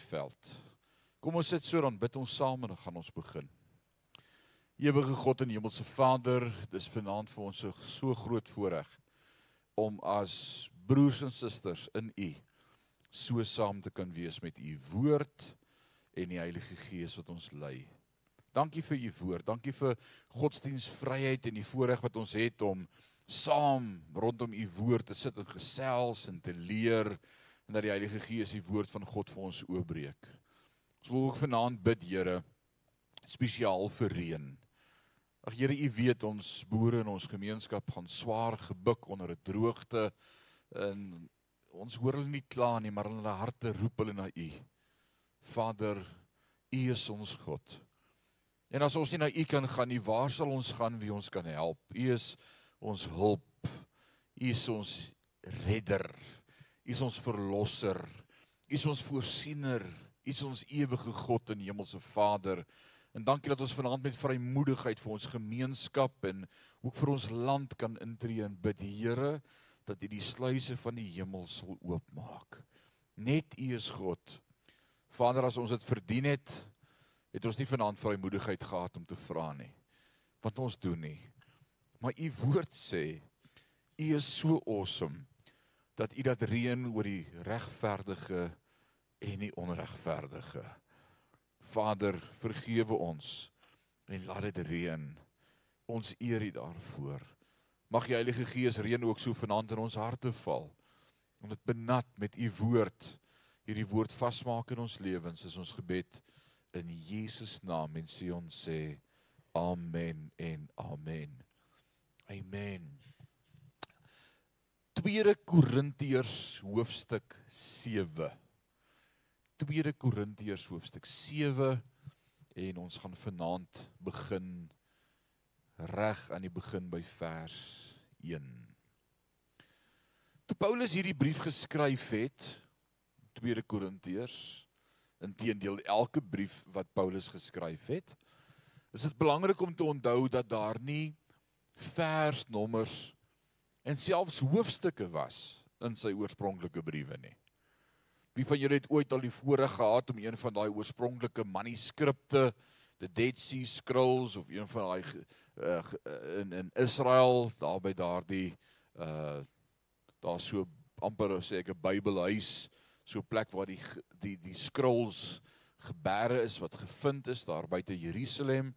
veld. Kom ons sit so dan bid ons saam en dan gaan ons begin. Ewige God en Hemelse Vader, dis vanaand vir ons so, so groot voorreg om as broers en susters in U so saam te kan wees met U woord en die Heilige Gees wat ons lei. Dankie vir U woord. Dankie vir godsdienstvryheid en die voorreg wat ons het om saam rondom U woord te sit en gesels en te leer en dat die Heilige Gees die woord van God vir ons oopbreek. Ons wil ook vanaand bid, Here, spesiaal vir reën. Ag Here, U weet ons boere in ons gemeenskap gaan swaar gebuk onder 'n droogte en ons hoor hulle nie kla nie, maar in hulle harte roep hulle na U. Vader, U is ons God. En as ons nie na U kan gaan nie, waar sal ons gaan wie ons kan help? U is ons hulp. U is ons redder. U is ons verlosser. U is ons voorsiener. U is ons ewige God en hemelse Vader. En dankie dat ons vanaand met vrymoedigheid vir ons gemeenskap en ook vir ons land kan intree en bid Here dat U die sluise van die hemel sal oopmaak. Net U is God. Vader, as ons dit verdien het, het ons nie vanaand vrymoedigheid gehad om te vra nie. Wat ons doen nie. Maar U woord sê U is so awesome dat U dat reën oor die regverdige en die onregverdige. Vader, vergewe ons en laat dit reën. Ons eer U daarvoor. Mag die Heilige Gees reën ook so vanaand in ons harte val. Om dit benat met U woord. Hierdie woord vasmaak in ons lewens is ons gebed in Jesus naam en sê ons sê amen en amen. Amen. 2 Korintiërs hoofstuk 7. 2 Korintiërs hoofstuk 7 en ons gaan vanaand begin reg aan die begin by vers 1. Toe Paulus hierdie brief geskryf het, 2 Korintiërs, inteendeel elke brief wat Paulus geskryf het, is dit belangrik om te onthou dat daar nie versnommers en selfs hoofstukke was in sy oorspronklike briewe nie. Wie van julle het ooit al die voorreg gehad om een van daai oorspronklike manuskripte, the Dead Sea Scrolls of een van daai uh, in in Israel, daar by daardie uh daar so amper sê ek 'n Bybelhuis, so 'n plek waar die die die scrolls gebeure is wat gevind is daar buite Jerusalem.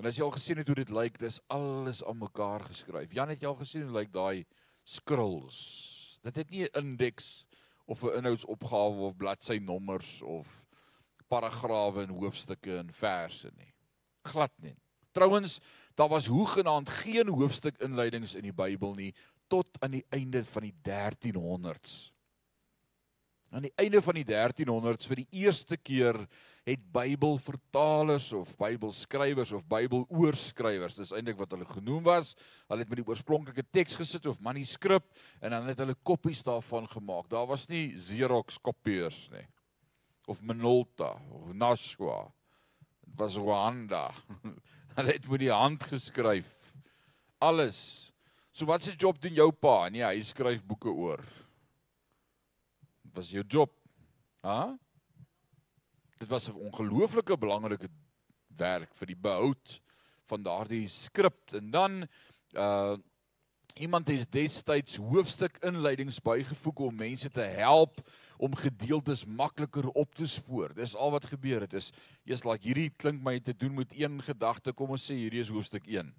En as jy al gesien het hoe dit lyk, dis alles aan mekaar geskryf. Jan het jy al gesien hoe lyk daai scrolls? Dit het nie 'n indeks of 'n inhoudsopgawe of bladsy nommers of paragrawe en hoofstukke en verse nie. Glad nie. Trouwens, daar was hoegenaamd geen hoofstuk inleidings in die Bybel nie tot aan die einde van die 1300s. Aan die einde van die 1300s vir die eerste keer het Bybelvertalers of Bybelskrywers of Bybelooorskrywers, dis eintlik wat hulle genoem was, hulle het met die oorspronklike teks gesit of manuskrip en dan het hulle koppies daarvan gemaak. Daar was nie Xerox kopieers nie of Minolta of Nashua. Dit was Rwanda. Hulle het met die hand geskryf. Alles. So wat se job doen jou pa? Nee, hy skryf boeke oor was jou job. Ha? Dit was 'n ongelooflike belangrike werk vir die behoud van daardie skrip en dan uh iemand het destyds hoofstuk inleidings bygevoeg om mense te help om gedeeltes makliker op te spoor. Dis al wat gebeur het. Is eers like hierdie klink my te doen met een gedagte. Kom ons sê hierdie is hoofstuk 1.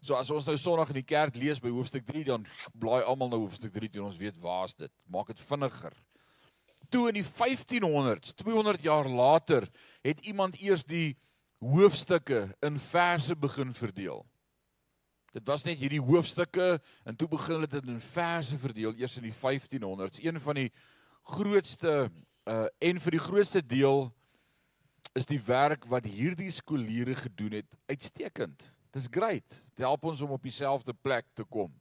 So as ons nou Sondag in die kerk lees by hoofstuk 3 dan blaai almal na hoofstuk 3 toe en ons weet waar's dit. Maak dit vinniger toe in die 1500s, 200 jaar later, het iemand eers die hoofstukke in verse begin verdeel. Dit was net hierdie hoofstukke en toe begin hulle dit in verse verdeel eers in die 1500s. Een van die grootste uh en vir die grootste deel is die werk wat hierdie skooliere gedoen het uitstekend. Dis great. Dit help ons om op dieselfde plek te kom.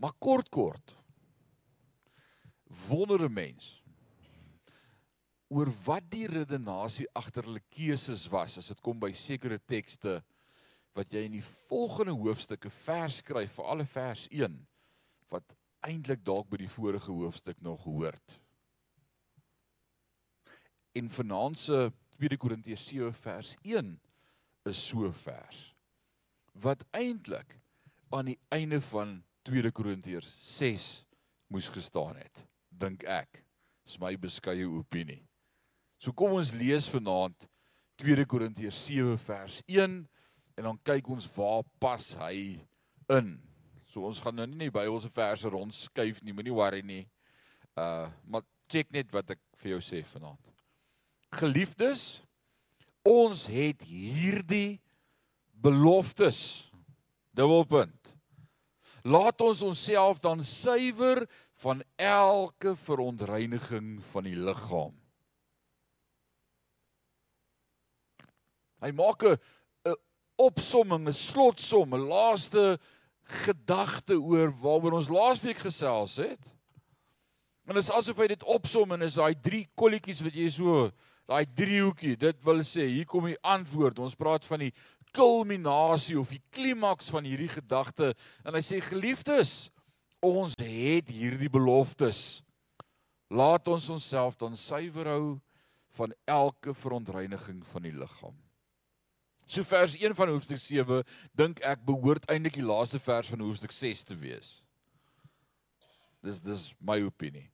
Maar kort kort wondere mens oor wat die redenasie agter hulle keuses was as dit kom by sekere tekste wat jy in die volgende hoofstukke vers skryf vir alle vers 1 wat eintlik dalk by die vorige hoofstuk nog hoort. En vanaand se 2 Korintiërs 7 vers 1 is so vers wat eintlik aan die einde van 2 Korintiërs 6 moes gestaan het, dink ek. Dis my beskeie opinie. So kom ons lees vanaand 2 Korintiërs 7 vers 1 en dan kyk ons waar pas hy in. So ons gaan nou nie net Bybelse verse rondskuif nie, moenie worry nie. Uh maar check net wat ek vir jou sê vanaand. Geliefdes, ons het hierdie beloftes. Dubbelpunt. Laat ons onsself dan suiwer van elke verontreiniging van die liggaam. Hy maak 'n 'n opsomming, 'n slotsom, 'n laaste gedagte oor waaroor ons laasweek gesels het. En dit is asof hy dit opsom en is daai drie kolletjies wat jy so daai driehoekie, dit wil sê hier kom die antwoord. Ons praat van die kulminasie of die klimaks van hierdie gedagte en hy sê geliefdes, ons het hierdie beloftes. Laat ons onsself dan suiwer hou van elke verontreiniging van die liggaam. So vers 1 van hoofstuk 7 dink ek behoort eintlik die laaste vers van hoofstuk 6 te wees. Dis dis my opinie.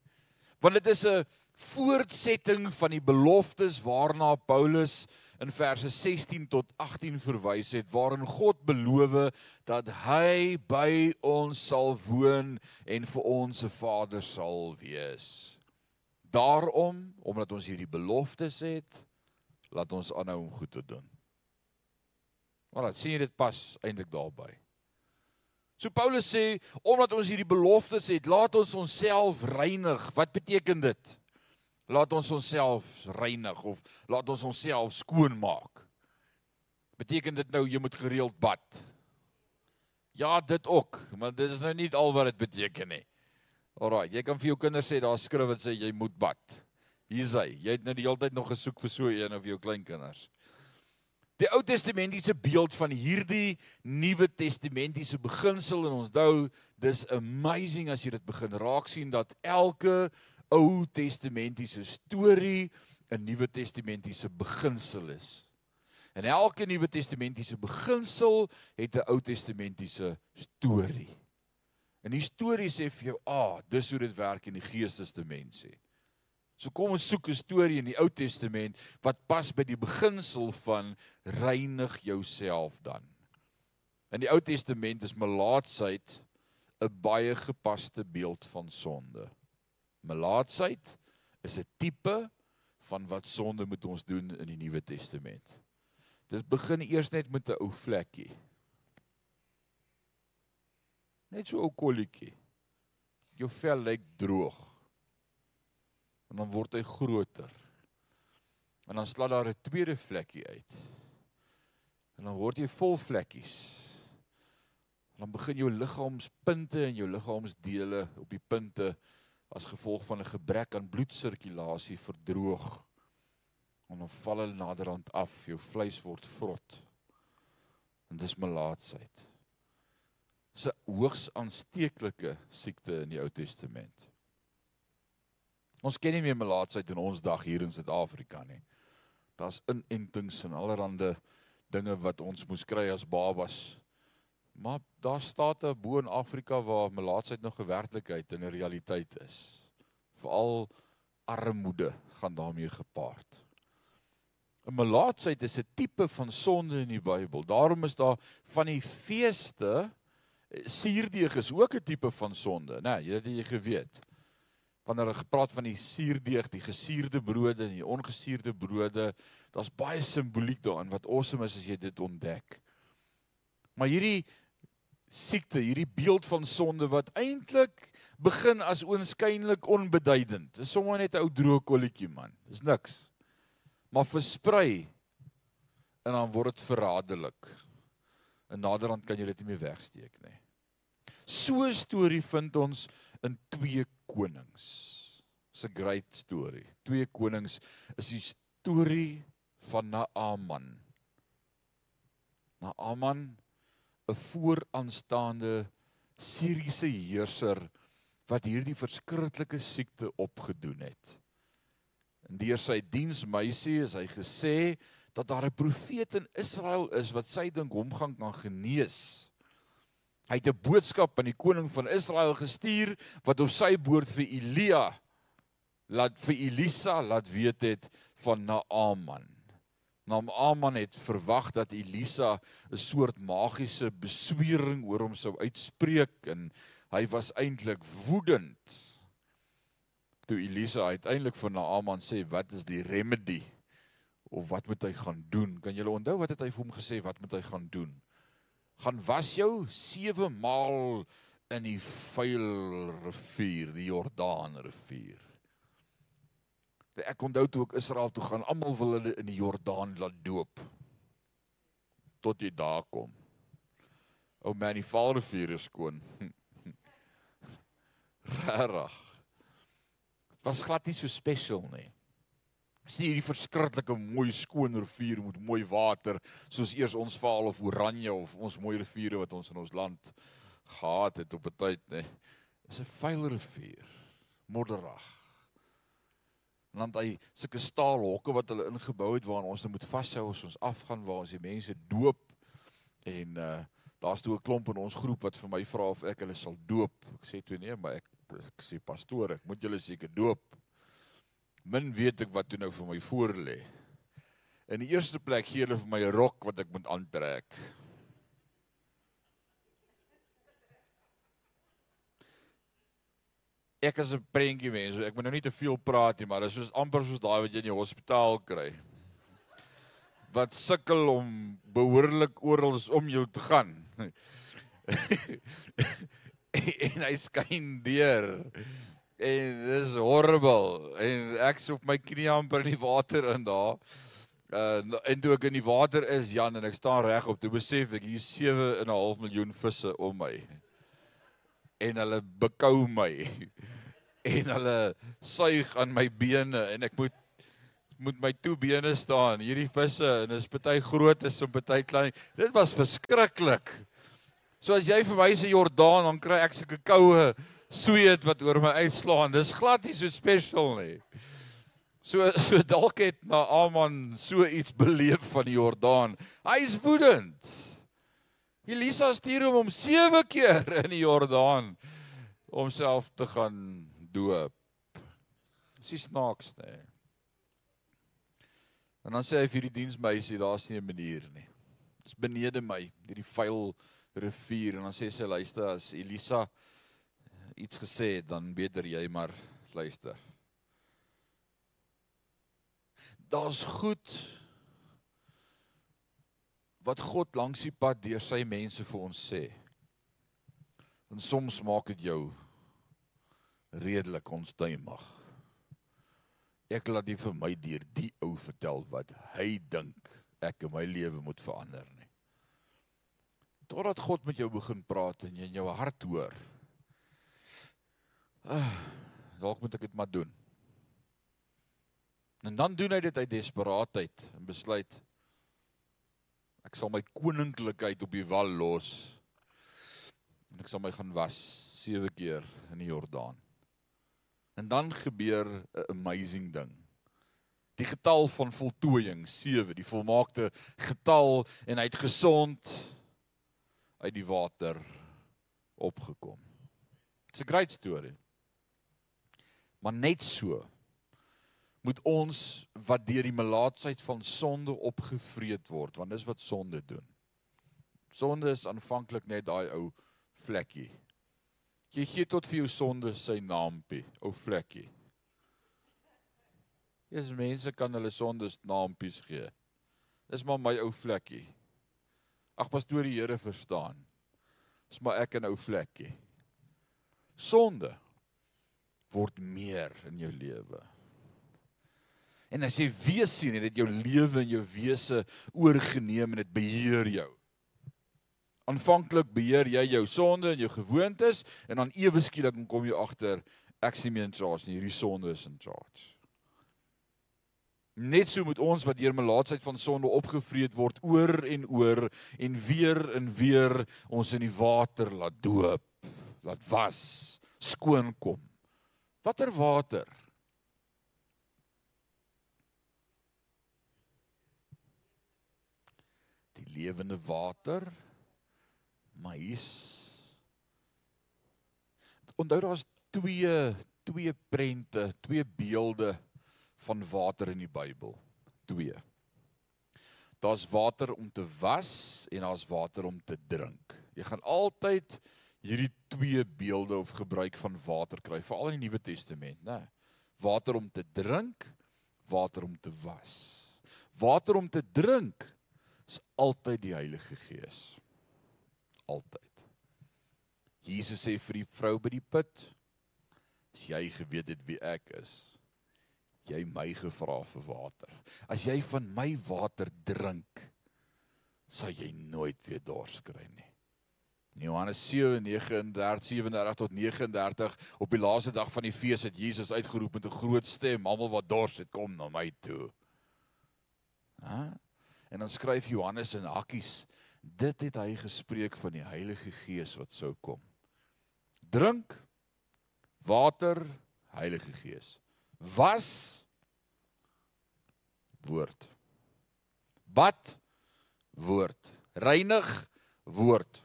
Want dit is 'n voortsetting van die beloftes waarna Paulus in verse 16 tot 18 verwys het waarin God beloof dat hy by ons sal woon en vir ons 'n Vader sal wees. Daarom, omdat ons hierdie beloftes het, laat ons aanhou om goed te doen. Maar dan sien jy dit pas eintlik daarby. So Paulus sê omdat ons hierdie beloftes het, laat ons onsself reinig. Wat beteken dit? Laat ons onsself reinig of laat ons onsself skoon maak. Beteken dit nou jy moet gereeld bad? Ja, dit ook, maar dit is nou nie al wat dit beteken nie. Alraai, jy kan vir jou kinders sê daar skryf wat sê jy moet bad. Hier is hy. Jy het nou die hele tyd nog gesoek vir so een of jou kleinkinders. Die Ou Testamentiese beeld van hierdie Nuwe Testamentiese beginsel en onthou, dis amazing as jy dit begin raak sien dat elke Ou Testamentiese storie 'n Nuwe Testamentiese beginsel is. En elke Nuwe Testamentiese beginsel het 'n Ou Testamentiese storie. En die storie sê vir jou, "Ah, dis hoe dit werk in die Geestesdimensie." So kom ons soek 'n storie in die Ou Testament wat pas by die beginsel van reinig jouself dan. In die Ou Testament is melaatsheid 'n baie gepaste beeld van sonde. Melaatsheid is 'n tipe van wat sonde moet ons doen in die Nuwe Testament. Dit begin eers net met 'n ou vlekkie. Net so 'n ou kolletjie. Jou vel lyk droog en dan word hy groter. En dan slaat daar 'n tweede vlekkie uit. En dan word jy vol vlekkies. Dan begin jou liggaamspunte en jou liggaamsdele op die punte as gevolg van 'n gebrek aan bloedsirkulasie verdroog. En dan val hulle naderhand af, jou vleis word vrot. En dis melaatsheid. Dis 'n hoogs aansteeklike siekte in die Ou Testament. Ons ken nie meer melaatsheid in ons dag hier in Suid-Afrika nie. Daar's inentings en allerlei dinge wat ons moes kry as babas. Maar daar state bo in Afrika waar melaatsheid nog 'n werklikheid en 'n realiteit is. Veral armoede gaan daarmee gepaard. 'n Melaatsheid is 'n tipe van sonde in die Bybel. Daarom is daar van die feeste suurdeeg is ook 'n tipe van sonde, né? Nee, jy het jy geweet wanneer hulle gepraat van die suurdeeg, die gesuurde brode en die ongesuurde brode, daar's baie simboliek daarin wat awesome is as jy dit ontdek. Maar hierdie siekte, hierdie beeld van sonde wat eintlik begin as oënskynlik onbeduidend. Dis sommer net 'n ou droë kolletjie man. Dis niks. Maar versprei en dan word dit verraderlik. En naderhand kan jy dit nie meer wegsteek nie. So 'n storie vind ons in 2 Konings. It's a great story. 2 Konings is die storie van Naaman. Naaman 'n vooraanstaande Siriëse heerser wat hierdie verskriklike siekte opgedoen het. En deur sy diensmeisie is hy gesê dat daar 'n profeet in Israel is wat sy dink hom gaan kan genees. Hy het 'n boodskap aan die koning van Israel gestuur wat op sy boord vir Elia laat vir Elisa laat weet het van Naaman. Naaman het verwag dat Elisa 'n soort magiese beswering oor hom sou uitspreek en hy was eintlik woedend. Toe Elisa uiteindelik vir Naaman sê wat is die remedy of wat moet hy gaan doen? Kan julle onthou wat het hy vir hom gesê wat moet hy gaan doen? gaan was jou 7 maal in die vuil rivier, die Jordaan rivier. Ek onthou toe ek Israel toe gaan, almal wil hulle in die Jordaan laat doop. Tot jy daar kom. O man, die vuil rivier is skoon. Rarig. Dit was glad nie so special nie sien hierdie verskriklike mooi skoon rivier met mooi water soos eers ons Vaal of Oranje of ons mooi riviere wat ons in ons land gehad het op 'n tyd nê. Dis 'n vuil rivier, modderig. Want hy sulke staalhokke wat hulle ingebou het waar ons moet vashou as ons afgaan waar ons die mense doop en uh daar's toe 'n klomp in ons groep wat vir my vra of ek hulle sal doop. Ek sê toe nee, maar ek ek sê pastoor, ek moet julle seker doop min weet ek wat toe nou vir my voor lê. In die eerste plek gee hulle vir my 'n rok wat ek moet aantrek. Ek is 'n prentjie mens, so ek moet nou nie te veel praat nie, maar dit is soos amper soos daai wat jy in die hospitaal kry. Wat sukkel om behoorlik oral om jou te gaan. en hy skyn deur en dis horrible en ek so op my knie amper in die water in daar. Uh en toe ek in die water is Jan en ek staan reg op, toe besef ek hier 7 en 'n half miljoen visse om my. En hulle bekou my. En hulle suig aan my bene en ek moet moet my toe bene staan. Hierdie visse en dis party groot is en party klein. Dit was verskriklik. So as jy vir my se Jordaan dan kry ek sulke koue sweet wat oor my uitslaan. Dis glad nie so special nie. So so dalk het Naaman so iets beleef van die Jordaan. Hy is woedend. Elisa stuur hom om 7 keer in die Jordaan om self te gaan doop. Dis nie snaaks nie. En dan sê hy vir die diensmeisie, daar's nie 'n manier nie. Dis benede my, hierdie vuil rivier en dan sê sy luister as Elisa iets gesê het, dan beter jy maar luister. Daar's goed wat God langs die pad deur sy mense vir ons sê. En soms maak dit jou redelik onstuimig. Ek laat dit vir my deur die ou vertel wat hy dink ek in my lewe moet verander nie. Totdat God met jou begin praat en jy in jou hart hoor Ah, dalk moet ek dit maar doen. En dan doen hy dit uit desperaatheid en besluit ek sal my koninklikheid op die wal los. En ek sal my gaan was sewe keer in die Jordaan. En dan gebeur 'n amazing ding. Die getal van voltooiing 7, die volmaakte getal en hy het gesond uit die water opgekom. It's a great story. Maar net so moet ons wat deur die melaatsheid van sonde opgevreet word, want dis wat sonde doen. Sonde is aanvanklik net daai ou vlekkie. Jy gee tot vir jou sonde sy naampie, ou vlekkie. Dis mense kan hulle sondes naampies gee. Dis maar my ou vlekkie. Ag pastoor die Here verstaan. Dis maar ek 'n ou vlekkie. Sonde word meer in jou lewe. En as jy weet sien dit jou lewe en jou wese oorgeneem en dit beheer jou. Aanvanklik beheer jy jou sonde en jou gewoontes en dan ewe skielik kom jy agter ek sien my in charge nie hierdie sonde is in charge. Net so moet ons wat deur melaatsheid van sonde opgevreet word oor en oor en weer en weer ons in die water laat doop, laat was, skoon kom. Watter water? Lewende water. Maar hier's Onthou daar's twee twee prente, twee beelde van water in die Bybel. Twee. Daar's water om te was en daar's water om te drink. Jy gaan altyd hierdie twee beelde of gebruik van water kry, veral in die Nuwe Testament, né? Water om te drink, water om te was. Water om te drink is altyd die Heilige Gees. Altyd. Jesus sê vir die vrou by die put: "As jy geweet het wie ek is, jy my gevra vir water. As jy van my water drink, sal jy nooit weer dors kry nie." Johannes 7:39 tot 39 op die laaste dag van die fees het Jesus uitgeroep met 'n groot stem: "Almal wat dors het, kom na my toe." Hæ? En dan skryf Johannes in hakkies: "Dit het hy gespreek van die Heilige Gees wat sou kom." Drink water, Heilige Gees. Was woord. Bad woord. Reinig woord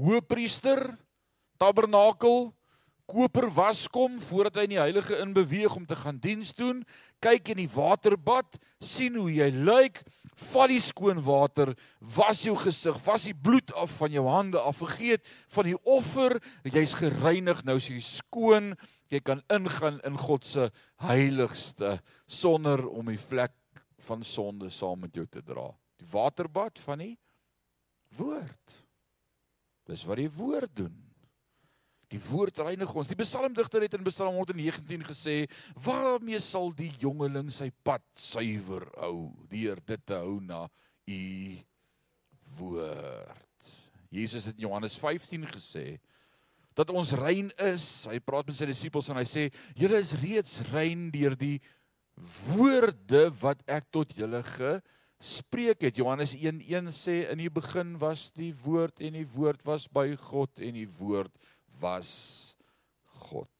hoëpriester, tabernakel, koper waskom voordat hy in die heilige in beweeg om te gaan diens doen, kyk in die waterbad, sien hoe jy lyk, vat die skoon water, was jou gesig, was die bloed af van jou hande af, vergeet van die offer, jy's gereinig, nou is jy skoon, jy kan ingaan in God se heiligste sonder om die vlek van sonde saam met jou te dra. Die waterbad van die woord. Dis wat die woord doen. Die woord reinig ons. Die psalmdigter het in Psalm 119 gesê: "Waarmee sal die jongeling sy pad suiwer hou? Deur dit te hou na u woord." Jesus het in Johannes 15 gesê dat ons rein is. Hy praat met sy disippels en hy sê: "Julle is reeds rein deur die woorde wat ek tot julle ge spreek het. Johannes 1:1 sê in die begin was die woord en die woord was by God en die woord was God.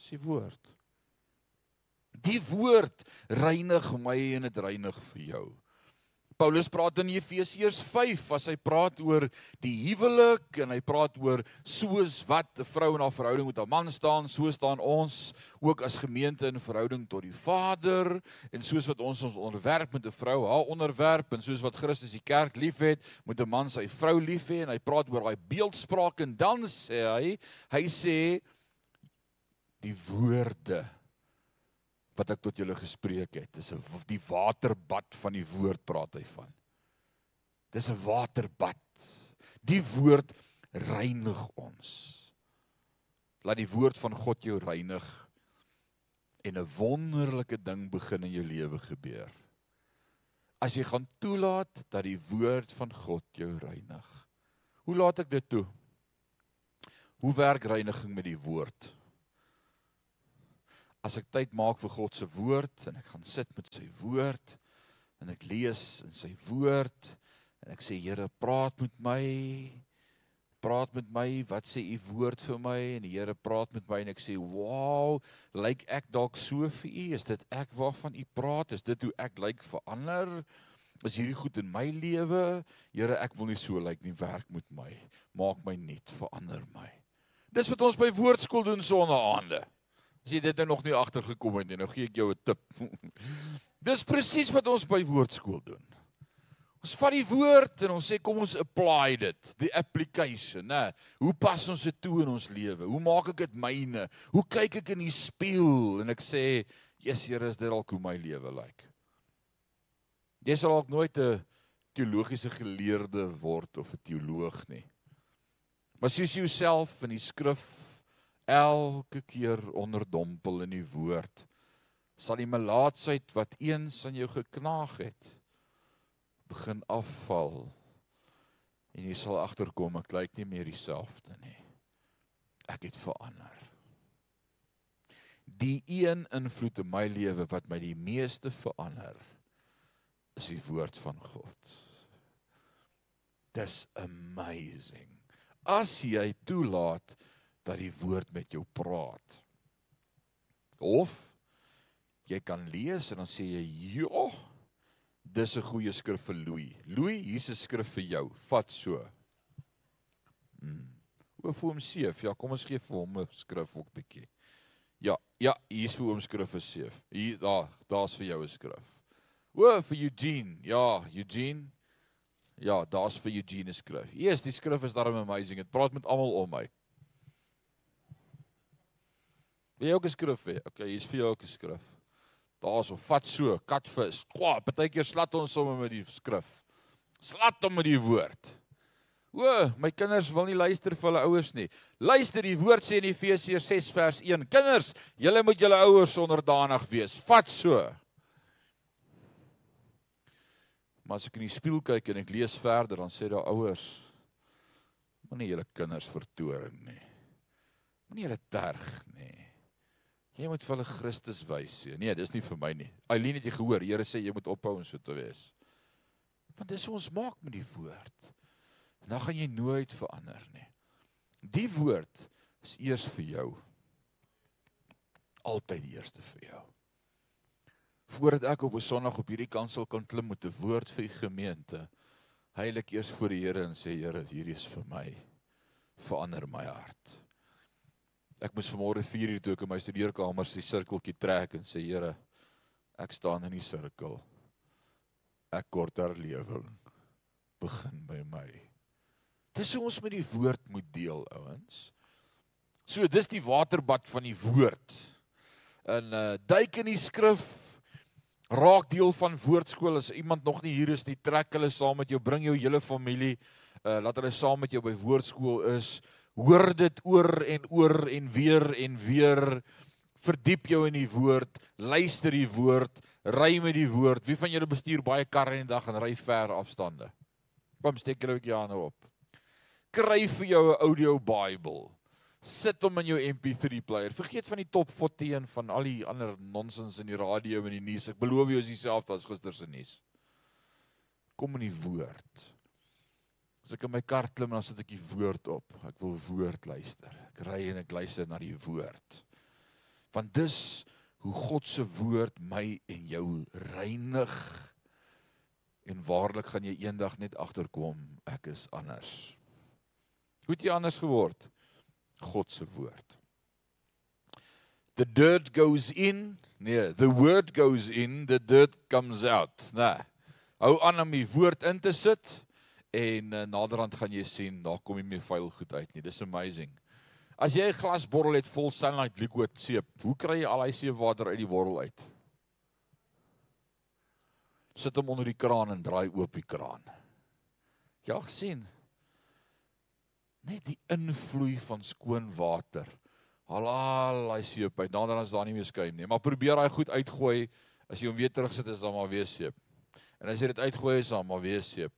Dis die woord. Die woord reinig my en dit reinig vir jou. Paulus praat in Efesiërs 5 as hy praat oor die huwelik en hy praat oor soos wat 'n vrou in haar verhouding met haar man staan, so staan ons ook as gemeente in verhouding tot die Vader en soos wat ons ons onderwerp met 'n vrou haar onderwerp en soos wat Christus die kerk liefhet, moet 'n man sy vrou lief hê en hy praat oor daai beeldspraak en dan sê hy, hy sê die woorde wat ek tot julle gespreek het. Dis 'n die waterbad van die woord praat hy van. Dis 'n waterbad. Die woord reinig ons. Laat die woord van God jou reinig en 'n wonderlike ding begin in jou lewe gebeur. As jy gaan toelaat dat die woord van God jou reinig. Hoe laat ek dit toe? Hoe werk reiniging met die woord? As ek tyd maak vir God se woord en ek gaan sit met sy woord en ek lees in sy woord en ek sê Here praat met my. Praat met my. Wat sê u woord vir my? En die Here praat met my en ek sê wow lyk ek dalk so vir u? Is dit ek waarvan u praat? Is dit hoe ek lyk vir ander is hierdie goed in my lewe? Here ek wil nie so lyk nie. Werk met my. Maak my nuut verander my. Dis wat ons by woordskool doen sonnaande As jy dit nou nog nie agtergekom het nie, nou gee ek jou 'n tip. Dis presies wat ons by woordskool doen. Ons vat die woord en ons sê kom ons apply dit, die application, né? Hoe pas ons dit toe in ons lewe? Hoe maak ek dit myne? Hoe kyk ek in die spieël en ek sê, "Jesus, Here, is dit dalk hoe my lewe lyk?" Jy sal dalk nooit 'n teologiese geleerde word of 'n teoloog nie. Maar soos jy jouself in die skrif elke keer onderdompel in die woord sal die melaatsheid wat eens aan jou geknaag het begin afval en jy sal agterkom ek lyk nie meer dieselfde nie. Ek het verander. Die een invloed in my lewe wat my die meeste verander is die woord van God. Dis amazing. As jy toelaat dat die woord met jou praat. Of jy kan lees en dan sê jy, "Joh, Dis 'n goeie skrif vir Louis. Louis, hier's 'n skrif vir jou. Vat so. Hmm. O, vir hom seef. Ja, kom ons gee vir hom 'n skrif ook bietjie. Ja, ja, hier's vir hom skrif vir seef. Hier daar, daar's vir jou 'n skrif. O, vir Eugene. Ja, Eugene. Ja, daar's vir Eugene 'n skrif. Eers, die skrif is darem amazing. Dit praat met almal om my. Wil jy ook 'n skrif hê? Okay, hier's vir jou ook 'n skrif. Daar's of vat so, katvis. Kwa, partykeer slat ons sommer met die skrif. Slat hom met die woord. O, my kinders wil nie luister vir hulle ouers nie. Luister, die woord sê in Efesiërs 6 vers 1: Kinders, julle moet julle ouers onderdanig wees. Vat so. Maar as ek in die spieël kyk en ek lees verder, dan sê daar ouers: Moenie julle kinders vertoorn nie. Moenie hulle terg nie. Jy moet vir hulle Christus wys. Nee, dis nie vir my nie. Eileen het jy gehoor, Here sê jy moet ophou om so te wees. Want dis ons maak met die woord. En dan gaan jy nooit verander nie. Die woord is eers vir jou. Altyd die eerste vir jou. Voordat ek op 'n Sondag op hierdie kansel kan klim met 'n woord vir die gemeente, heilig eers voor die Here en sê Here, hierdie is vir my. Verander my hart. Ek moes vanmôre 4 uur toe ek in my studeerkamer se sirkeltjie trek en sê Here, ek staan in die sirkel. Ek kort herlewing begin by my. Dis hoe ons met die woord moet deel, ouens. So dis die waterbad van die woord. In uh duik in die skrif raak deel van woordskool as iemand nog nie hier is nie, trek hulle saam met jou, bring jou hele familie, uh laat hulle saam met jou by woordskool is hoor dit oor en oor en weer en weer verdiep jou in die woord luister die woord ry met die woord. Wie van julle bestuur baie karre in 'n dag en ry ver afstande? Kom steek julle 'n bietjie aan op. Kry vir jou 'n audio Bybel sit hom in jou MP3 player. Vergeet van die top 14 van al die ander nonsens in die radio en die nuus. Ek beloof jou is dieselfde as gister se nuus. Kom in die woord As ek in my kar klim dan sit ek die woord op. Ek wil woord luister. Ek ry en ek luister na die woord. Want dis hoe God se woord my en jou reinig. En waarlik gaan jy eendag net agterkom ek is anders. Hoe het jy anders geword? God se woord. The dirt goes in, nee, the word goes in, the dirt comes out. Nee. Hou aan om die woord in te sit en uh, naderhand gaan jy sien daar kom nie meer vuil goed uit nie. Dis amazing. As jy 'n glasbottel het vol sunlight liquid seep, hoe kry jy al daai seepwater uit die bottel uit? Sit hom onder die kraan en draai oop die kraan. Ja, gesien. Net die invloei van skoon water. Haal al daai seep uit. Naderhand is daar nie meer skuim nie, maar probeer daai goed uitgooi. As jy hom weer terugsit is daar maar weer seep. En as jy dit uitgooi is daar maar weer seep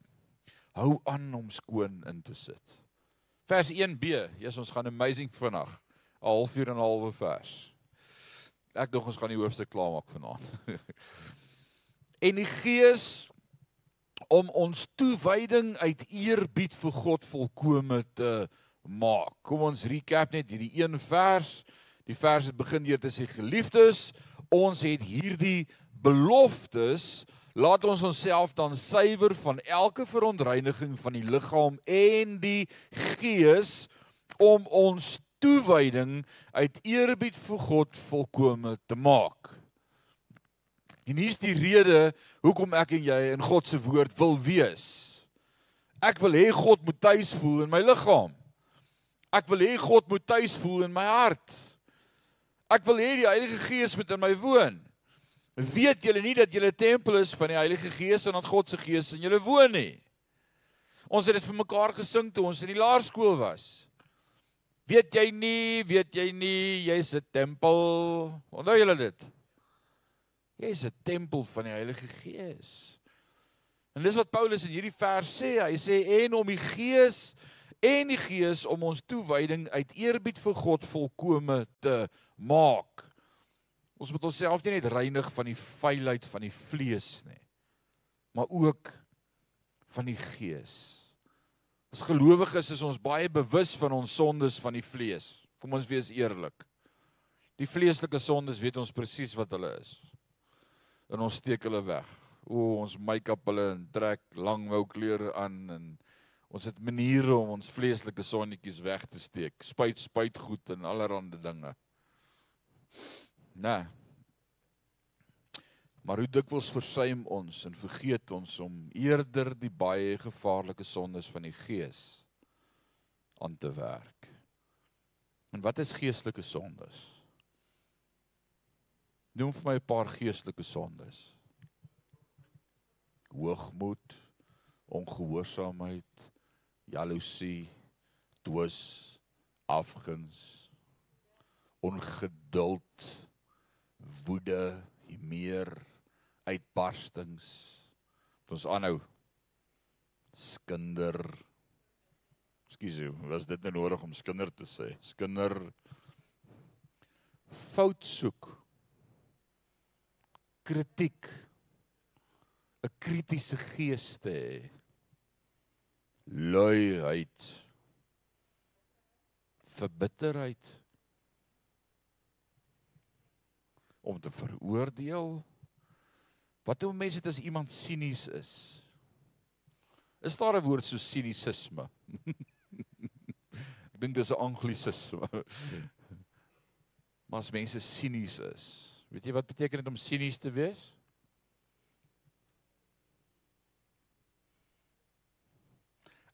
hou aan om skoon in te sit. Vers 1b. Jesus, ons gaan amazing vanaand. 'n Halfuur en 'n halwe vers. Ek dink ons gaan die hoofstuk klaarmaak vanaand. en die Gees om ons toewyding uit eerbied vir God volkome te maak. Kom ons recap net hierdie een vers. Die vers begin deur te sê geliefdes, ons het hierdie beloftes Laat ons onsself dan suiwer van elke verontreiniging van die liggaam en die gees om ons toewyding uit eerbied vir God volkome te maak. En hier's die rede hoekom ek en jy in God se woord wil wees. Ek wil hê God moet tuis voel in my liggaam. Ek wil hê God moet tuis voel in my hart. Ek wil hê die Heilige Gees moet in my woon. Weet julle nie dat julle tempel is van die Heilige Gees en dat God se Gees in julle woon nie? Ons het dit vir mekaar gesing toe ons in die laerskool was. Weet jy nie, weet jy nie, jy's 'n tempel. Onthou julle dit? Jy's 'n tempel van die Heilige Gees. En dis wat Paulus in hierdie vers sê. Hy sê en om die Gees en die Gees om ons toewyding uit eerbied vir God volkome te maak. Ons moet onsself nie net reinig van die vuilheid van die vlees nie, maar ook van die gees. As gelowiges is ons baie bewus van ons sondes van die vlees. Kom ons wees eerlik. Die vleeslike sondes weet ons presies wat hulle is. En ons steek hulle weg. O, ons make-up hulle en trek lang wou klere aan en ons het maniere om ons vleeslike sonnetjies weg te steek. Spuit spuit goed en allerlei dinge. Nee. Maar hoe dikwels versuim ons en vergeet ons om eerder die baie gevaarlike sondes van die gees aan te werk. En wat is geestelike sondes? Noem vir my 'n paar geestelike sondes. Hoogmoed, ongehoorsaamheid, jaloesie, twis, afguns, ongeduld, woede, meer uitbarstings. Ons aanhou skinder. Ekskuus, was dit nou nodig om skinder te sê? Skinder fout soek. Kritiek. 'n kritiese gees te hê. Luiheid. Verbitterheid. Om te veroordeel Wat doen mense dit as iemand sinies is? Is daar 'n woord so sinisisme? Ek dink dis 'n anglisisme. Maar as mense sinies is, weet jy wat beteken dit om sinies te wees?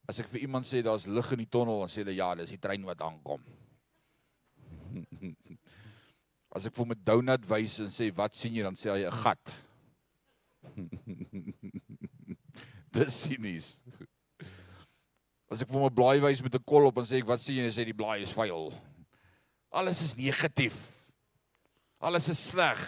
As ek vir iemand sê daar's lig in die tonnel, dan sê hulle ja, dis die trein wat aankom. As ek vir hom 'n donut wys en sê wat sien jy, dan sê hy 'n gat. Dis sinies. As ek vir 'n blaai wys met 'n kol op en sê ek wat sien jy en sê die blaai is vuil. Alles is negatief. Alles is sleg.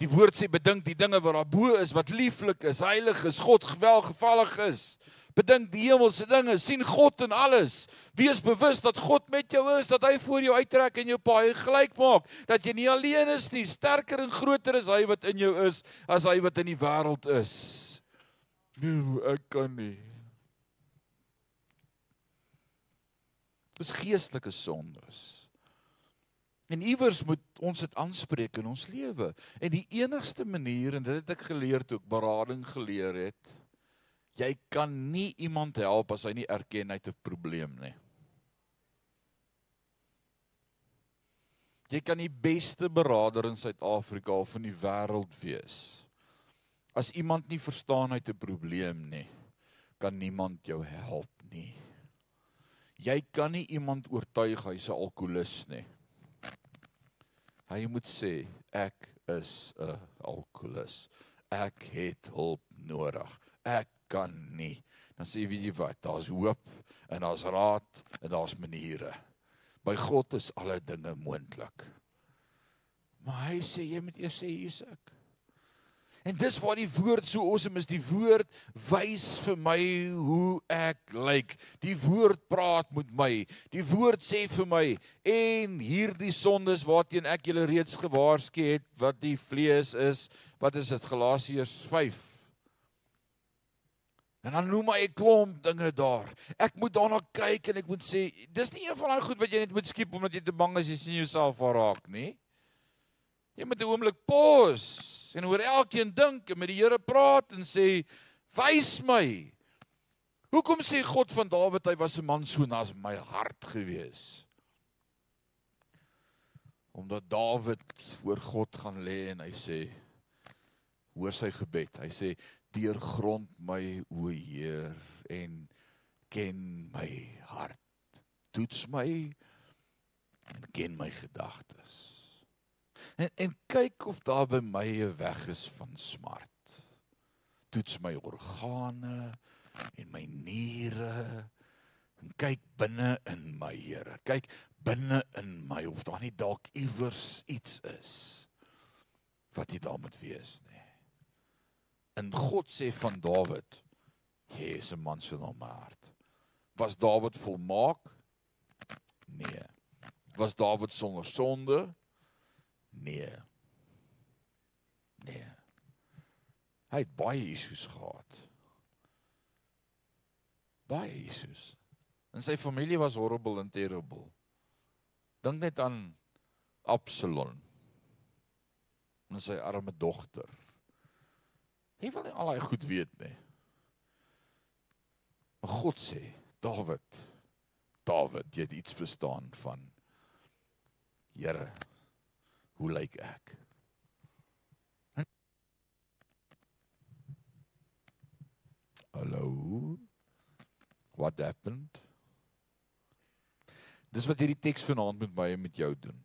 Die woord sê bedink die dinge wat daar bo is wat lieflik is, heilig is, God gewelgevallig is. Bedink die hemelse dinge, sien God in alles. Wees bewus dat God met jou is, dat hy voor jou uittrek en jou paai gelyk maak, dat jy nie alleen is nie, sterker en groter is hy wat in jou is as hy wat in die wêreld is. Nee, ek kan nie. Dis geestelike sondes. En iewers moet ons dit aanspreek in ons lewe. En die enigste manier en dit het ek geleer toe ek berading geleer het, Jy kan nie iemand help as hy nie erken hy het 'n probleem nie. Jy kan die beste beraader in Suid-Afrika of in die wêreld wees. As iemand nie verstaan hy het 'n probleem nie, kan niemand jou help nie. Jy kan nie iemand oortuig hy's 'n alkolikus nie. Hy moet sê ek is 'n alkolikus. Ek het hulp nodig. Ek kan nie. Dan sê weet jy wat, daar's hoop en daar's raad en daar's maniere. By God is alle dinge moontlik. Maar hy sê jy moet eers sê hier's ek. En dis waar die woord so awesome is. Die woord wys vir my hoe ek lyk. Die woord praat met my. Die woord sê vir my en hierdie sondes waarteen ek julle reeds gewaarsku het wat die vlees is. Wat is dit Galasiërs 5 En dan noem hy 'n klomp dinge daar. Ek moet daarna kyk en ek moet sê, dis nie een van daai goed wat jy net moet skiep omdat jy te bang is jy sien jouself verraak nie. Jy moet 'n oomblik pause en oor elkeen dink en met die Here praat en sê, "Wys my. Hoekom sê God van Dawid hy was 'n man so na my hart gewees?" Omdat Dawid voor God gaan lê en hy sê, hoor sy gebed. Hy sê, deurgrond my o Heer en ken my hart. Toets my en ken my gedagtes. En en kyk of daar by my 'n weg is van smart. Toets my organe en my niere en kyk binne in my Here. Kyk binne in my of daar nie dalk iewers iets is wat jy daar moet wees nie. En God sê van Dawid, jy is 'n man na my hart. Was Dawid volmaak? Nee. Was Dawid sonder sonde? Nee. Nee. Hy het baie issues gehad. Baie issues. En sy familie was horrible and terrible. Dink net aan Absalom. En sy arme dogter Hy wil nie al daai goed weet nie. Maar God sê, Dawid, Dawid, jy het iets verstaan van Here. Hoe lyk ek? Hallo. What happened? Dis wat hierdie teks vanaand met my en met jou doen.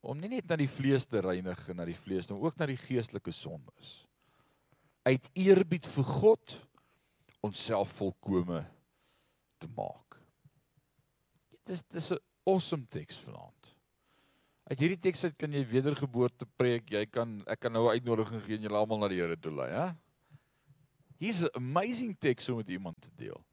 Om nie net na die vlees te reinig en na die vlees, maar ook na die geestelike sondes. Uit eerbied vir God onsself volkome te maak. Dis dis 'n awesome teks vanaand. Uit hierdie teks uit kan jy wedergeboorte preek. Jy kan ek kan nou 'n uitnodiging gee en julle almal na die Here toe lei, hè? Hier's 'n amazing teks om met iemand te deel.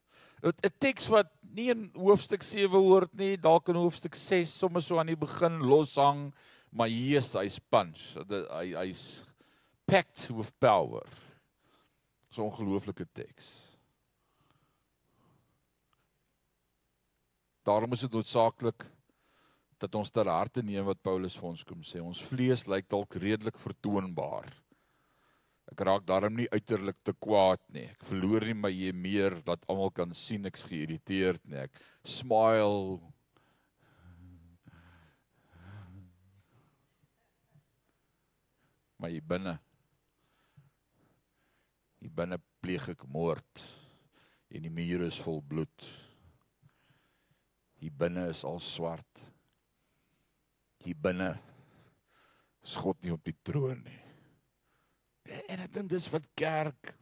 'n Teks wat nie in hoofstuk 7 hoort nie, dalk in hoofstuk 6 sommer so aan die begin loshang, maar hier's hy's punch. Hy hy's packed with power. So 'n ongelooflike teks. Daarom is dit noodsaaklik dat ons ter harte neem wat Paulus vir ons kom sê. Ons vlees lyk dalk redelik vertoonbaar. Ek raak daarom nie uiterlik te kwaad nie. Ek verloor nie my jy meer dat almal kan sien ek's geïrriteerd nie. Ek smile. Maar hier binne hier binne pleeg ek moord en die mure is vol bloed. Hier binne is al swart. Hier binne is God nie op die troon nie. En ek dink dis wat kerk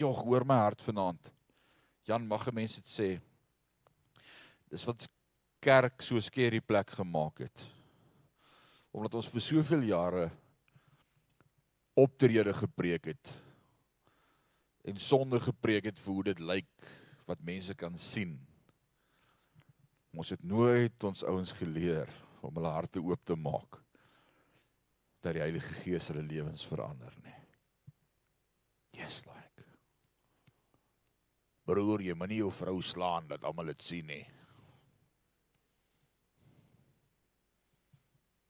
Jog hoor my hart vanaand. Jan mag mense dit sê. Dis wat kerk so skerry plek gemaak het. Omdat ons vir soveel jare optrede gepreek het en sonde gepreek het vir hoe dit lyk wat mense kan sien. Ons het nooit ons ouens geleer om hulle harte oop te maak dat die Heilige Gees hulle lewens verander nie. Yes like. Broer, jy moenie jou vrou slaan dat almal dit sien nie.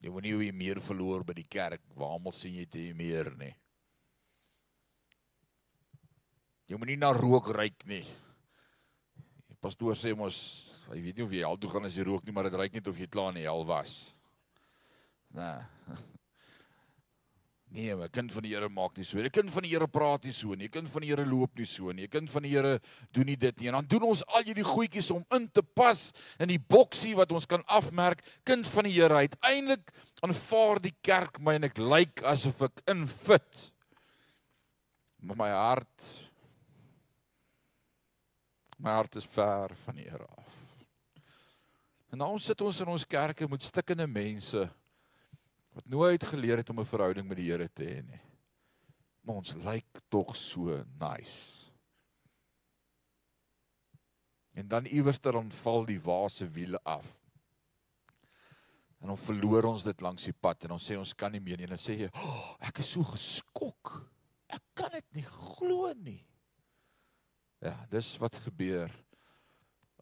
Jy moenie jy meer verloor by die kerk waar almal sien jy te meer nie. Jy moenie na rook ruik nie. Die pastoor sê mos hy weet nie of jy al toe gaan as jy rook nie, maar dit ruik net of jy klaar in die hel was. Nee. Nee, 'n kind van die Here maak nie so. 'n Kind van die Here praat nie so nie. 'n Kind van die Here loop nie so nie. 'n Kind van die Here doen nie dit nie. En dan doen ons al hierdie goedjies om in te pas in die boksie wat ons kan afmerk. Kind van die Here uiteindelik aanvaar die kerk my en ek lyk asof ek infit. Maar my hart my hart is ver van die Here af. En nou sit ons in ons kerke met stikkende mense wat nooit geleer het om 'n verhouding met die Here te hê nie. Maar ons lyk tog so nice. En dan iewers dan val die waase wiele af. En dan verloor ons dit langs die pad en ons sê ons kan nie meer nie. En dan sê jy, oh, "Ek is so geskok. Ek kan dit nie glo nie." Ja, dis wat gebeur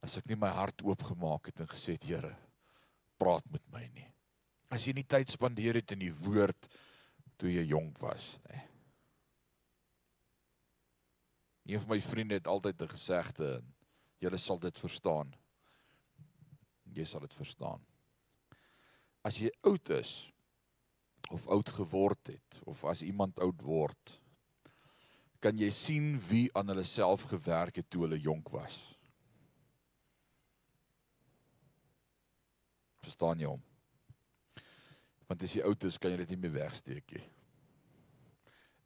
as ek nie my hart oopgemaak het en gesê het, "Here, praat met my nie." As jy nie tyd spandeer het in die woord toe jy jonk was nê. Een van my vriende het altyd 'n gesegde en julle sal dit verstaan. Jy sal dit verstaan. As jy oud is of oud geword het of as iemand oud word, kan jy sien wie aan hulle self gewerk het toe hulle jonk was. Verstaan jy hom? Want as jy oud is, kan jy dit nie meer wegsteek nie.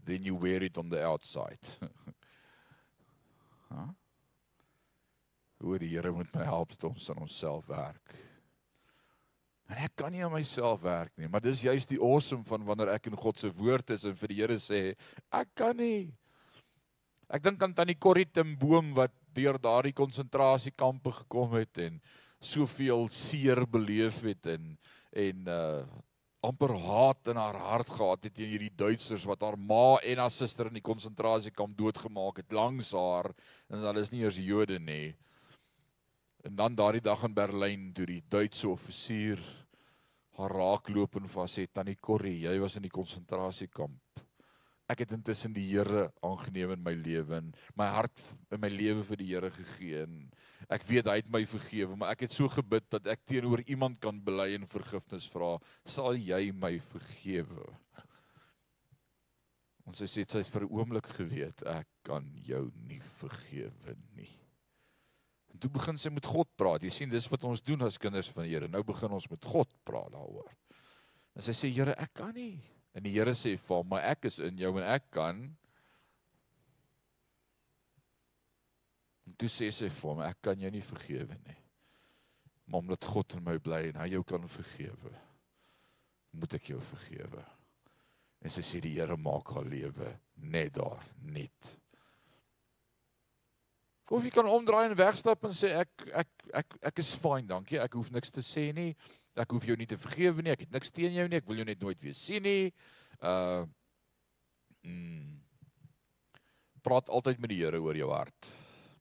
Then you wear it on the outside. ha? Hoe die Here moet my help om aan onsself werk. En ek kan nie aan myself werk nie, maar dis juist die awesome van wanneer ek in God se woord is en vir die Here sê, ek kan nie. Ek dink aan tannie Corrie Timboom wat deur daardie konsentrasiekampe gekom het en soveel seer beleef het en en uh amper haat in haar hart gehad het teen hierdie Duitsers wat haar ma en haar suster in die konsentrasiekamp doodgemaak het langs haar en hulle is nie eers Jode nie. En dan daardie dag in Berlyn toe die Duitse offisier haar raakloop en vas het tannie Corrie, jy was in die konsentrasiekamp. ek het intussen die Here aangeneem in my lewe en my hart in my lewe vir die Here gegee en ek weet hy het my vergewe, maar ek het so gebid dat ek teenoor iemand kan bely en vergifnis vra, sal jy my vergewe? Ons sê dit het vir 'n oomblik geweet ek kan jou nie vergewe nie. En toe begin sy met God praat. Jy sien dis wat ons doen as kinders van die Here. Nou begin ons met God praat daaroor. En sy sê Here, ek kan nie. En die Here sê vir hom, maar ek is in jou en ek kan. Toe sê sy vir hom, ek kan jou nie vergewe nie. Maar omdat God in my bly en hy jou kan vergewe, moet ek jou vergewe. En sy sê die Here maak haar lewe net daar, net. Of jy kan omdraai en wegstap en sê ek ek ek ek is fine, dankie. Ek hoef niks te sê nie. Ek hoef jou nie te vergewe nie. Ek het niks teen jou nie. Ek wil jou net nooit weer sien nie. Uh mm, praat altyd met die Here oor jou hart.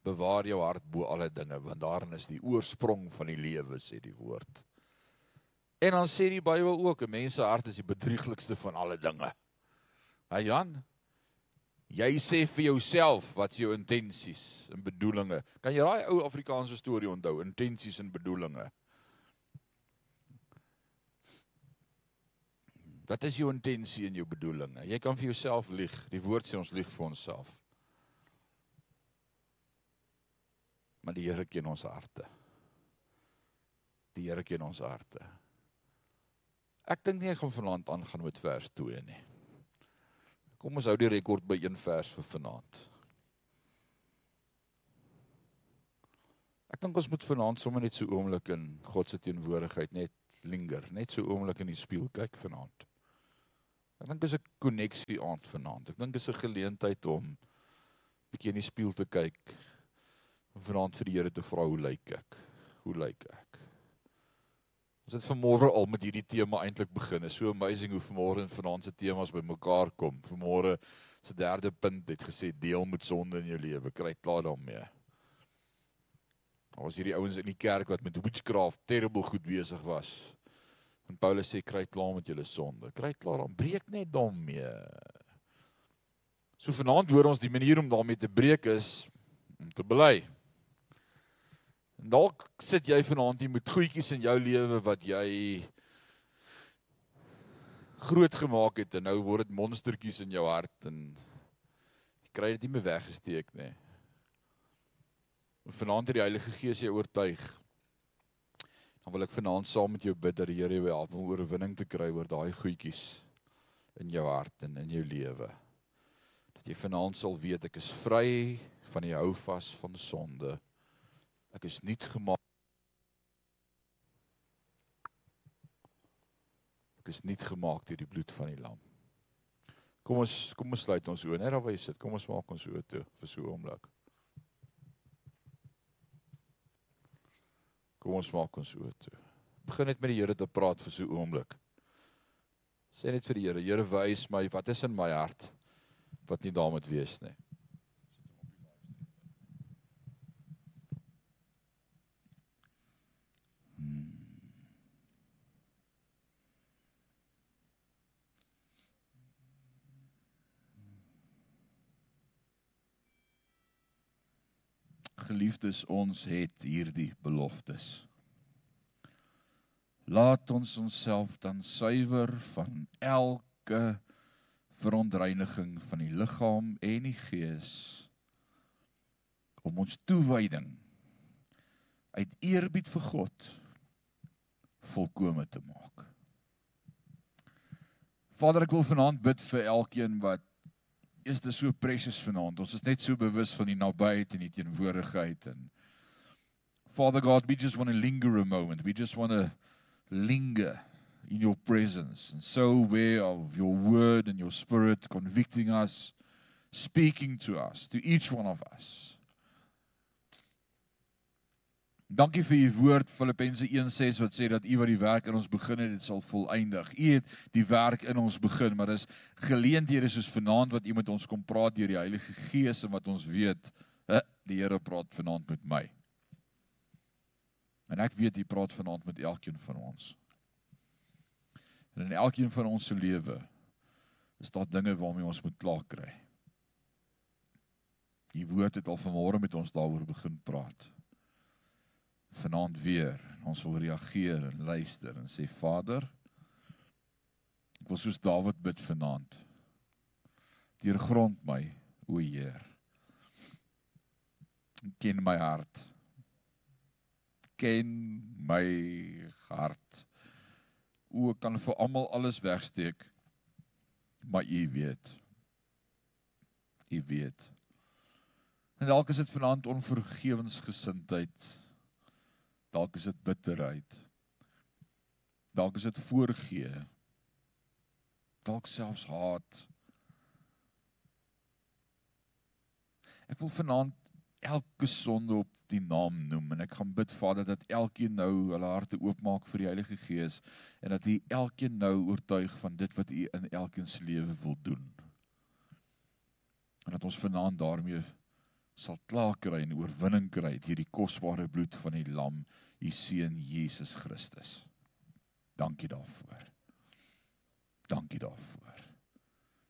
Bewaar jou hart bo alle dinge want daarin is die oorsprong van die lewe sê die woord. En dan sê die Bybel ook 'n mens se hart is die bedrieglikste van alle dinge. Ha Jan, jy sê vir jouself wat se jou intensies en bedoelings. Kan jy daai ou Afrikaanse storie onthou, intensies en bedoelings? Wat is jou intensie en jou bedoelinge? Jy kan vir jouself lieg. Die woord sê ons lieg vir onsself. Maar die Here ken ons harte. Die Here ken ons harte. Ek dink nie ek gaan vanaand aangaan met vers 2 nie. Kom ons hou die rekord by een vers vir vanaand. Ek dink ons moet vanaand sommer net so oomblik in God se teenwoordigheid net linger, net so oomblik in die spieël kyk vanaand. Ek dink dis 'n koneksie aand vanaand. Ek dink dis 'n geleentheid om bietjie in die spieël te kyk. Vanaand vir die Here te vra hoe lyk ek? Hoe lyk ek? Ons het vanmôre al met hierdie tema eintlik begin. Is so amazing hoe vanmôre en vanaand se temas bymekaar kom. Vanmôre se derde punt het gesê deel met sonde in jou lewe. Kry klaar daarmee. Daar was hierdie ouens in die kerk wat met witchcraft terrible goed besig was. En Paulus sê kry klaar met julle sonde. Kry klaar dan breek net daarmee. So vanaand hoor ons die manier om daarmee te breek is om te bely. En dalk sit jy vanaand hier met goedjies in jou lewe wat jy groot gemaak het en nou word dit monstertjies in jou hart en jy kry dit nie meer weggesteek nie. En vanaand het die Heilige Gees jou oortuig dan wil ek vanaand saam met jou bid dat die Here jou help om oorwinning te kry oor daai goedjies in jou hart en in jou lewe. Dat jy vanaand sal weet ek is vry van die houvas van sonde. Ek is nuut gemaak. Ek is nuut gemaak deur die bloed van die lam. Kom ons kom ons sluit ons oë net daar waar jy sit. Kom ons maak ons oë toe vir so 'n oomblik. Kom ons maak ons oë toe. Begin net met die Here te praat vir so 'n oomblik. Sê net vir die Here, Here wys my wat is in my hart wat nie daar moet wees nie. Geliefdes, ons het hierdie beloftes. Laat ons onsself dan suiwer van elke verontreiniging van die liggaam en die gees om ons toewyding uit eerbied vir God volkome te maak. Vader, ek wil vanaand bid vir elkeen wat is dit so precious vanaand. Ons is net so bewus van die nabyheid en die teenwoordigheid en Father God, we just want to linger a moment. We just want to linger in your presence and so aware of your word and your spirit convicting us, speaking to us, to each one of us. Dankie vir u woord Filippense 1:6 wat sê dat u wat die werk in ons begin het, dit sal volëindig. U het die werk in ons begin, maar dis geleenthede soos vanaand wat u met ons kom praat deur die Heilige Gees en wat ons weet, die Here praat vanaand met my. En ek weet u praat vanaand met elkeen van ons. En in elkeen van ons se lewe is daar dinge waarmee ons moet klaar kry. Die woord het al vanmôre met ons daaroor begin praat. Vanaand weer, ons wil reageer en luister en sê Vader, ek wil soos Dawid bid vanaand. Deurgrond my, o Heer. Ken my hart. Ken my hart. O kan vir almal alles wegsteek. Maar U weet. U weet. En dalk is dit vanaand onvergewensgesindheid. Dalk is dit bitterheid. Dalk is dit voorgee. Dalk selfs haat. Ek wil vanaand elke sonde op die naam noem en ek gaan bid Vader dat elkeen nou hulle harte oopmaak vir die Heilige Gees en dat U elkeen nou oortuig van dit wat U in elkeen se lewe wil doen. En dat ons vanaand daarmee sal klaar kry en oorwinning kry deur die kosbare bloed van die lam, u seun Jesus Christus. Dankie daarvoor. Dankie daarvoor.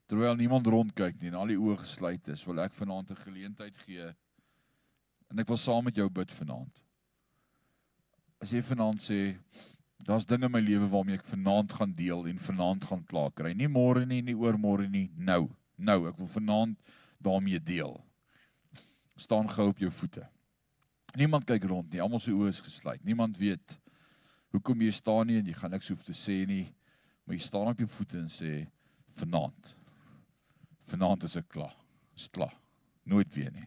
Terwyl niemand rondkyk nie en al die oë gesluit is, wil ek vanaand 'n geleentheid gee en ek wil saam met jou bid vanaand. As jy vanaand sê daar's dinge in my lewe waarmee ek vanaand gaan deel en vanaand gaan klaar kry. Nie môre nie, nie oormôre nie, nou. Nou, ek wil vanaand daarmee deel staan gou op jou voete. Niemand kyk rond nie. Almal se oë is gesluit. Niemand weet hoekom jy staan nie en jy gaan niks hoef te sê nie. Maar jy staan op jou voete en sê vanaand. Vanaand is ek klaar. Is klaar. Nooit weer nie.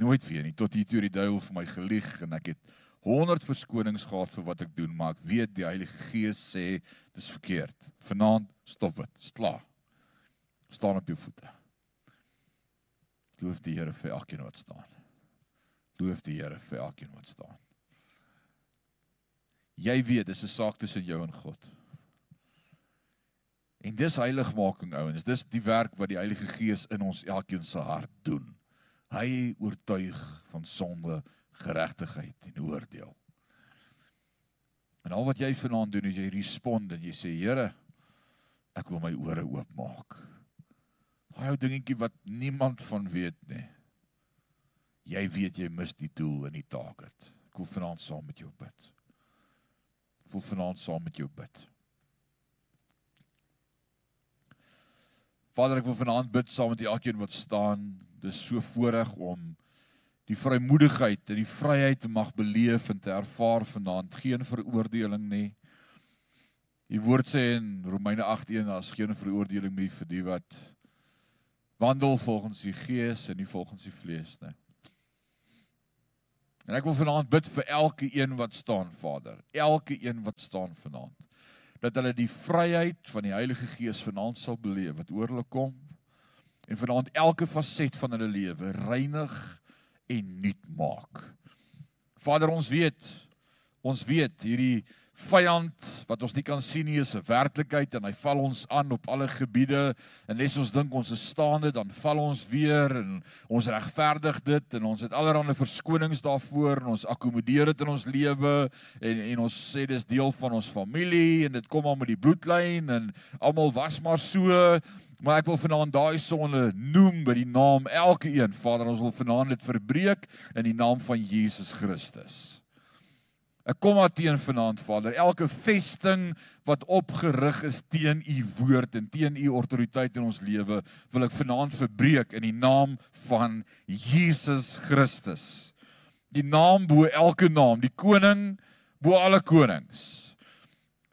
Nooit weer nie tot hier toe die duiwel vir my gelieg en ek het 100 verskonings gehad vir wat ek doen, maar ek weet die Heilige Gees sê dis verkeerd. Vanaand stop dit. Is klaar. Staan op jou voete. Loof die Here vir elkeen wat staan. Loof die Here vir elkeen wat staan. Jy weet, dis 'n saak tussen jou en God. En dis heiligmaking ouens, dis die werk wat die Heilige Gees in ons elkeen se hart doen. Hy oortuig van sonde, geregtigheid en oordeel. En al wat jy vanaand doen is jy respond en jy sê Here, ek wil my ore oopmaak. Daai ou dingetjie wat niemand van weet nie. Jy weet jy mis die doel en die target. Ek wil vanaand saam met jou bid. Ek wil vanaand saam met jou bid. Vader, ek wil vanaand bid saam met elkeen wat staan. Dis so voorreg om die vrymoedigheid en die vryheid te mag beleef en te ervaar vanaand. Geen veroordeling nie. Die woord sê in Romeine 8:1 daar's geen veroordeling meer vir die wat wandel volgens die gees en nie volgens die vlees nie. En ek wil vanaand bid vir elke een wat staan, Vader, elke een wat staan vanaand, dat hulle die vryheid van die Heilige Gees vanaand sal beleef wat oor hulle kom. En vanaand elke faset van hulle lewe reinig en nuut maak. Vader, ons weet, ons weet hierdie vyand wat ons nie kan sien nie is 'n werklikheid en hy val ons aan op alle gebiede. En nes ons dink ons is staande dan val ons weer en ons regverdig dit en ons het allerlei verskonings daarvoor en ons akkommodeer dit in ons lewe. En en ons sê dis deel van ons familie en dit kom al met die bloedlyn en almal was maar so. Maar ek wil vanaand daai sonde noem by die naam elke een Vader ons wil vanaand dit verbreek in die naam van Jesus Christus Ek kom maar teen vanaand Vader, elke vesting wat opgerig is teen u woord en teen u autoriteit in ons lewe, wil ek vanaand verbreek in die naam van Jesus Christus. Die naam bo elke naam, die koning bo alle konings.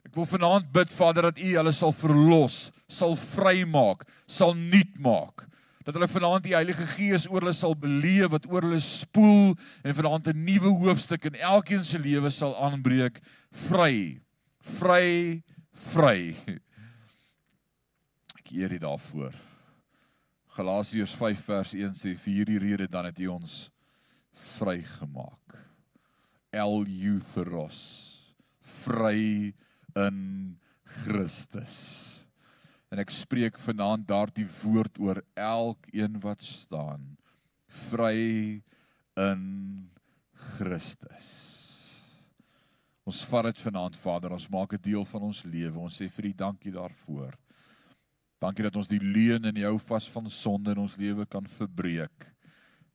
Ek wil vanaand bid Vader dat u hulle sal verlos, sal vrymaak, sal nuut maak dat hulle vanaand die Heilige Gees oor hulle sal beleef wat oor hulle spoel en vanaand 'n nuwe hoofstuk in elkeen se lewe sal aanbreek. Vry vry vry. Ek eer dit daarvoor. Galasiërs 5 vers 1 sê vir hierdie rede dan het hy ons vrygemaak. El eutheros vry in Christus En ek spreek vanaand daardie woord oor elkeen wat staan vry in Christus. Ons vat dit vanaand Vader, ons maak dit deel van ons lewe. Ons sê vir U dankie daarvoor. Dankie dat ons die leuen en die hou vas van sonde in ons lewe kan verbreek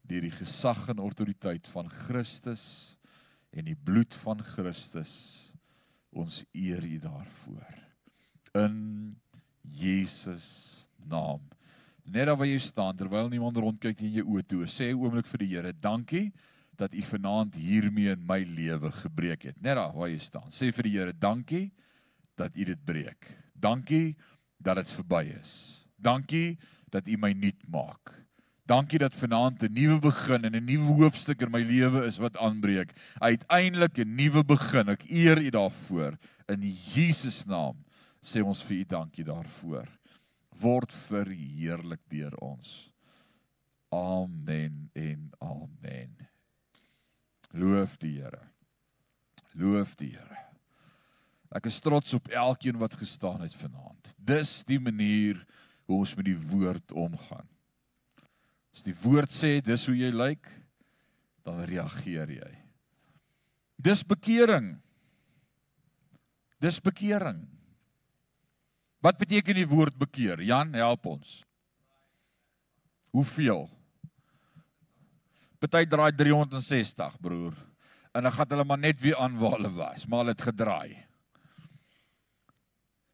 deur die gesag en autoriteit van Christus en die bloed van Christus. Ons eer U daarvoor. In Jesus naam. Net daar waar jy staan terwyl niemand rondkyk in jou oë toe, sê 'n oomblik vir die Here, dankie dat U vanaand hiermee in my lewe gebreek het. Net daar waar jy staan. Sê vir die Here, dankie dat U dit breek. Dankie dat dit verby is. Dankie dat U my nuut maak. Dankie dat vanaand 'n nuwe begin en 'n nuwe hoofstuk in my lewe is wat aanbreek. Uiteindelik 'n nuwe begin. Ek eer U daarvoor in Jesus naam. Sê ons vir U dankie daarvoor. Word verheerlik deur ons. Amen en amen. Loof die Here. Loof die Here. Ek is trots op elkeen wat gestaan het vanaand. Dis die manier hoe ons met die woord omgaan. As die woord sê dis hoe jy lyk, dan reageer jy. Dis bekering. Dis bekering. Wat beteken die woord bekeer? Jan, help ons. Hoeveel? Party draai 360, broer. En dan gaan hulle maar net weer aan waar hulle was, maar het gedraai.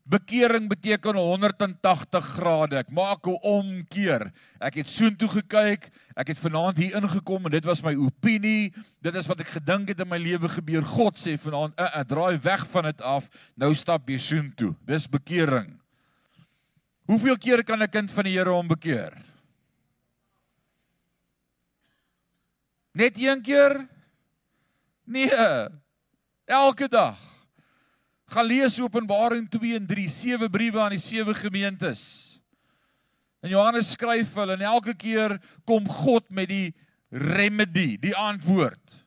Bekering beteken 180 grade. Ek maak 'n omkeer. Ek het soontoe gekyk. Ek het vanaand hier ingekom en dit was my opinie. Dit is wat ek gedink het in my lewe gebeur. God sê vanaand, "Ag, uh, uh, draai weg van dit af. Nou stap jy soontoe." Dis bekering. Hoeveel keer kan 'n kind van die Here hom bekeer? Net een keer? Nee. Elke dag. Gaan lees Openbaring 2 en 3, sewe briewe aan die sewe gemeentes. En Johannes skryf hulle en elke keer kom God met die remedy, die antwoord.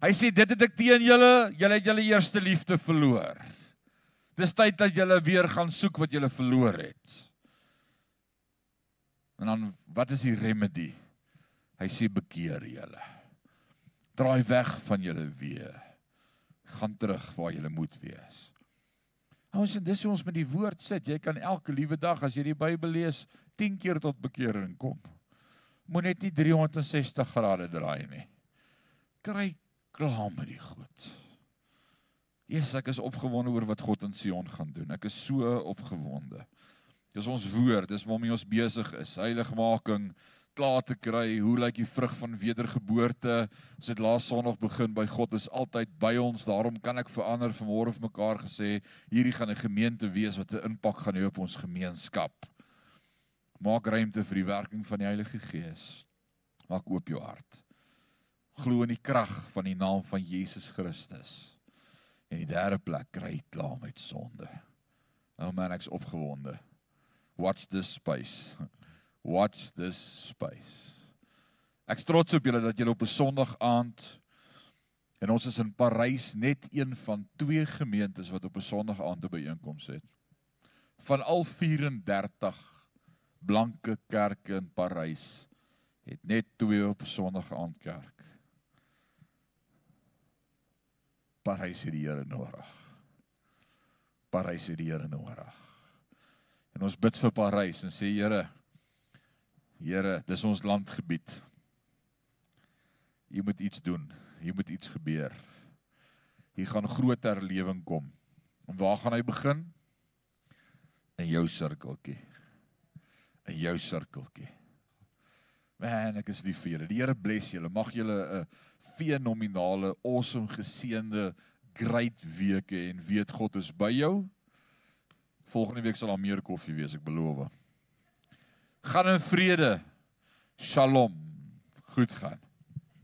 Hy sê dit het ek teen julle, julle het julle eerste liefde verloor. Dis tyd dat julle weer gaan soek wat julle verloor het. En dan wat is die remedy? Hy sê bekeer julle. Draai weg van julle weë. Gaan terug waar jy moet wees. Ons en dis hoe ons met die woord sit. Jy kan elke liewe dag as jy die Bybel lees, 10 keer tot bekering kom. Moet net nie 360 grade draai nie. Kry klaar met die goed. Jesus, ek is opgewonde oor wat God in Sion gaan doen. Ek is so opgewonde. Dis ons woord, dis waarmee ons besig is. Heiligmaking, klaar te kry. Hoe lyk die vrug van wedergeboorte? Ons het laas Sondag begin by God is altyd by ons. Daarom kan ek verander vanmôre vir mekaar gesê, hierdie gaan 'n gemeente wees wat 'n impak gaan hê op ons gemeenskap. Maak ruimte vir die werking van die Heilige Gees. Maak oop jou hart. Glo in die krag van die naam van Jesus Christus. En die derde plek kry klaar met sonde. Nou man ek's opgewonde. Watch this space. Watch this space. Ek trots op julle dat julle op 'n Sondag aand en ons is in Parys net een van twee gemeentes wat op 'n Sondag aand 'n byeenkoms het. Van al 34 blanke kerke in Parys het net twee op 'n Sondag aand kerk. Parys het die Here nodig. Parys het die Here nodig. En ons bid vir Parys en sê Here Here, dis ons landgebied. Jy moet iets doen. Hier moet iets gebeur. Hier gaan groter lewing kom. En waar gaan hy begin? In jou sirkeltjie. In jou sirkeltjie. Man, ek is lief vir julle. Die Here bless julle. Mag julle 'n fenominale, awesome, geseënde, great week hê en weet God is by jou. Volgende week sal daar meer koffie wees, ek beloof. Gaan in vrede. Shalom. Goed gaan.